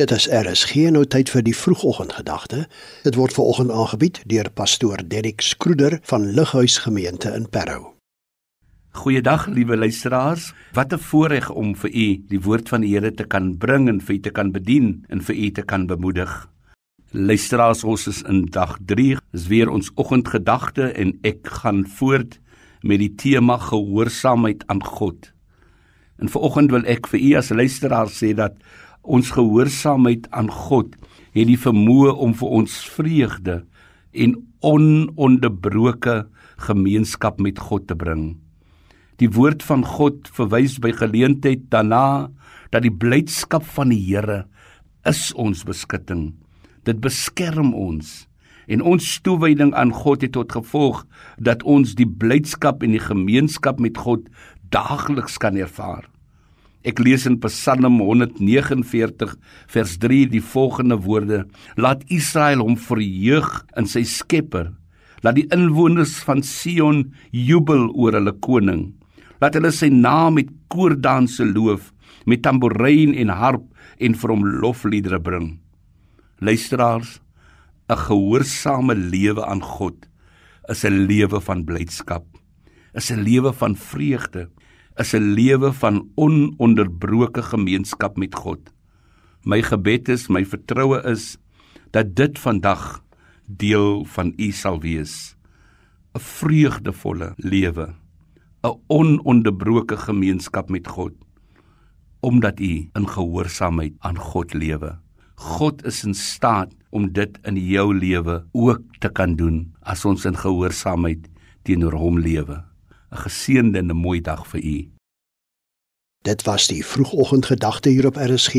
Dit is RSG nou tyd vir die vroegoggendgedagte. Dit word veraloggend aangebied deur pastoor Derrick Skroeder van Lighuis Gemeente in Parow. Goeiedag liewe luisteraars. Wat 'n voorreg om vir u die woord van die Here te kan bring en vir u te kan bedien en vir u te kan bemoedig. Luisteraars, ons is in dag 3. Dis weer ons oggendgedagte en ek gaan voort met die tema gehoorsaamheid aan God. En vanoggend wil ek vir u as luisteraar sê dat ons gehoorsaamheid aan God het die vermoë om vir ons vreugde en ononderbroke gemeenskap met God te bring. Die woord van God verwys by geleentheid daarna dat die blydskap van die Here is ons beskutting. Dit beskerm ons en ons toewyding aan God het tot gevolg dat ons die blydskap en die gemeenskap met God daagliks kan ervaar. Ek lees in Psalm 149 vers 3 die volgende woorde: Laat Israel hom verheug in sy Skepper. Laat die inwoners van Sion jubel oor hulle koning. Laat hulle sy naam met koordanse loof, met tamboerijn en harp en vir hom lofliedere bring. Luisteraars, 'n gehoorsame lewe aan God is 'n lewe van blydskap. Is 'n lewe van vreugde is 'n lewe van ononderbroke gemeenskap met God. My gebed is, my vertroue is dat dit vandag deel van u sal wees. 'n Vreugdevolle lewe, 'n ononderbroke gemeenskap met God omdat u in gehoorsaamheid aan God lewe. God is in staat om dit in jou lewe ook te kan doen as ons in gehoorsaamheid teenoor hom lewe. 'n geseënde en 'n mooi dag vir u. Dit was die vroegoggendgedagte hier op RSG,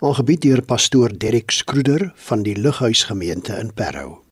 aangebied deur pastoor Derrick Skroeder van die Lighuis gemeente in Parow.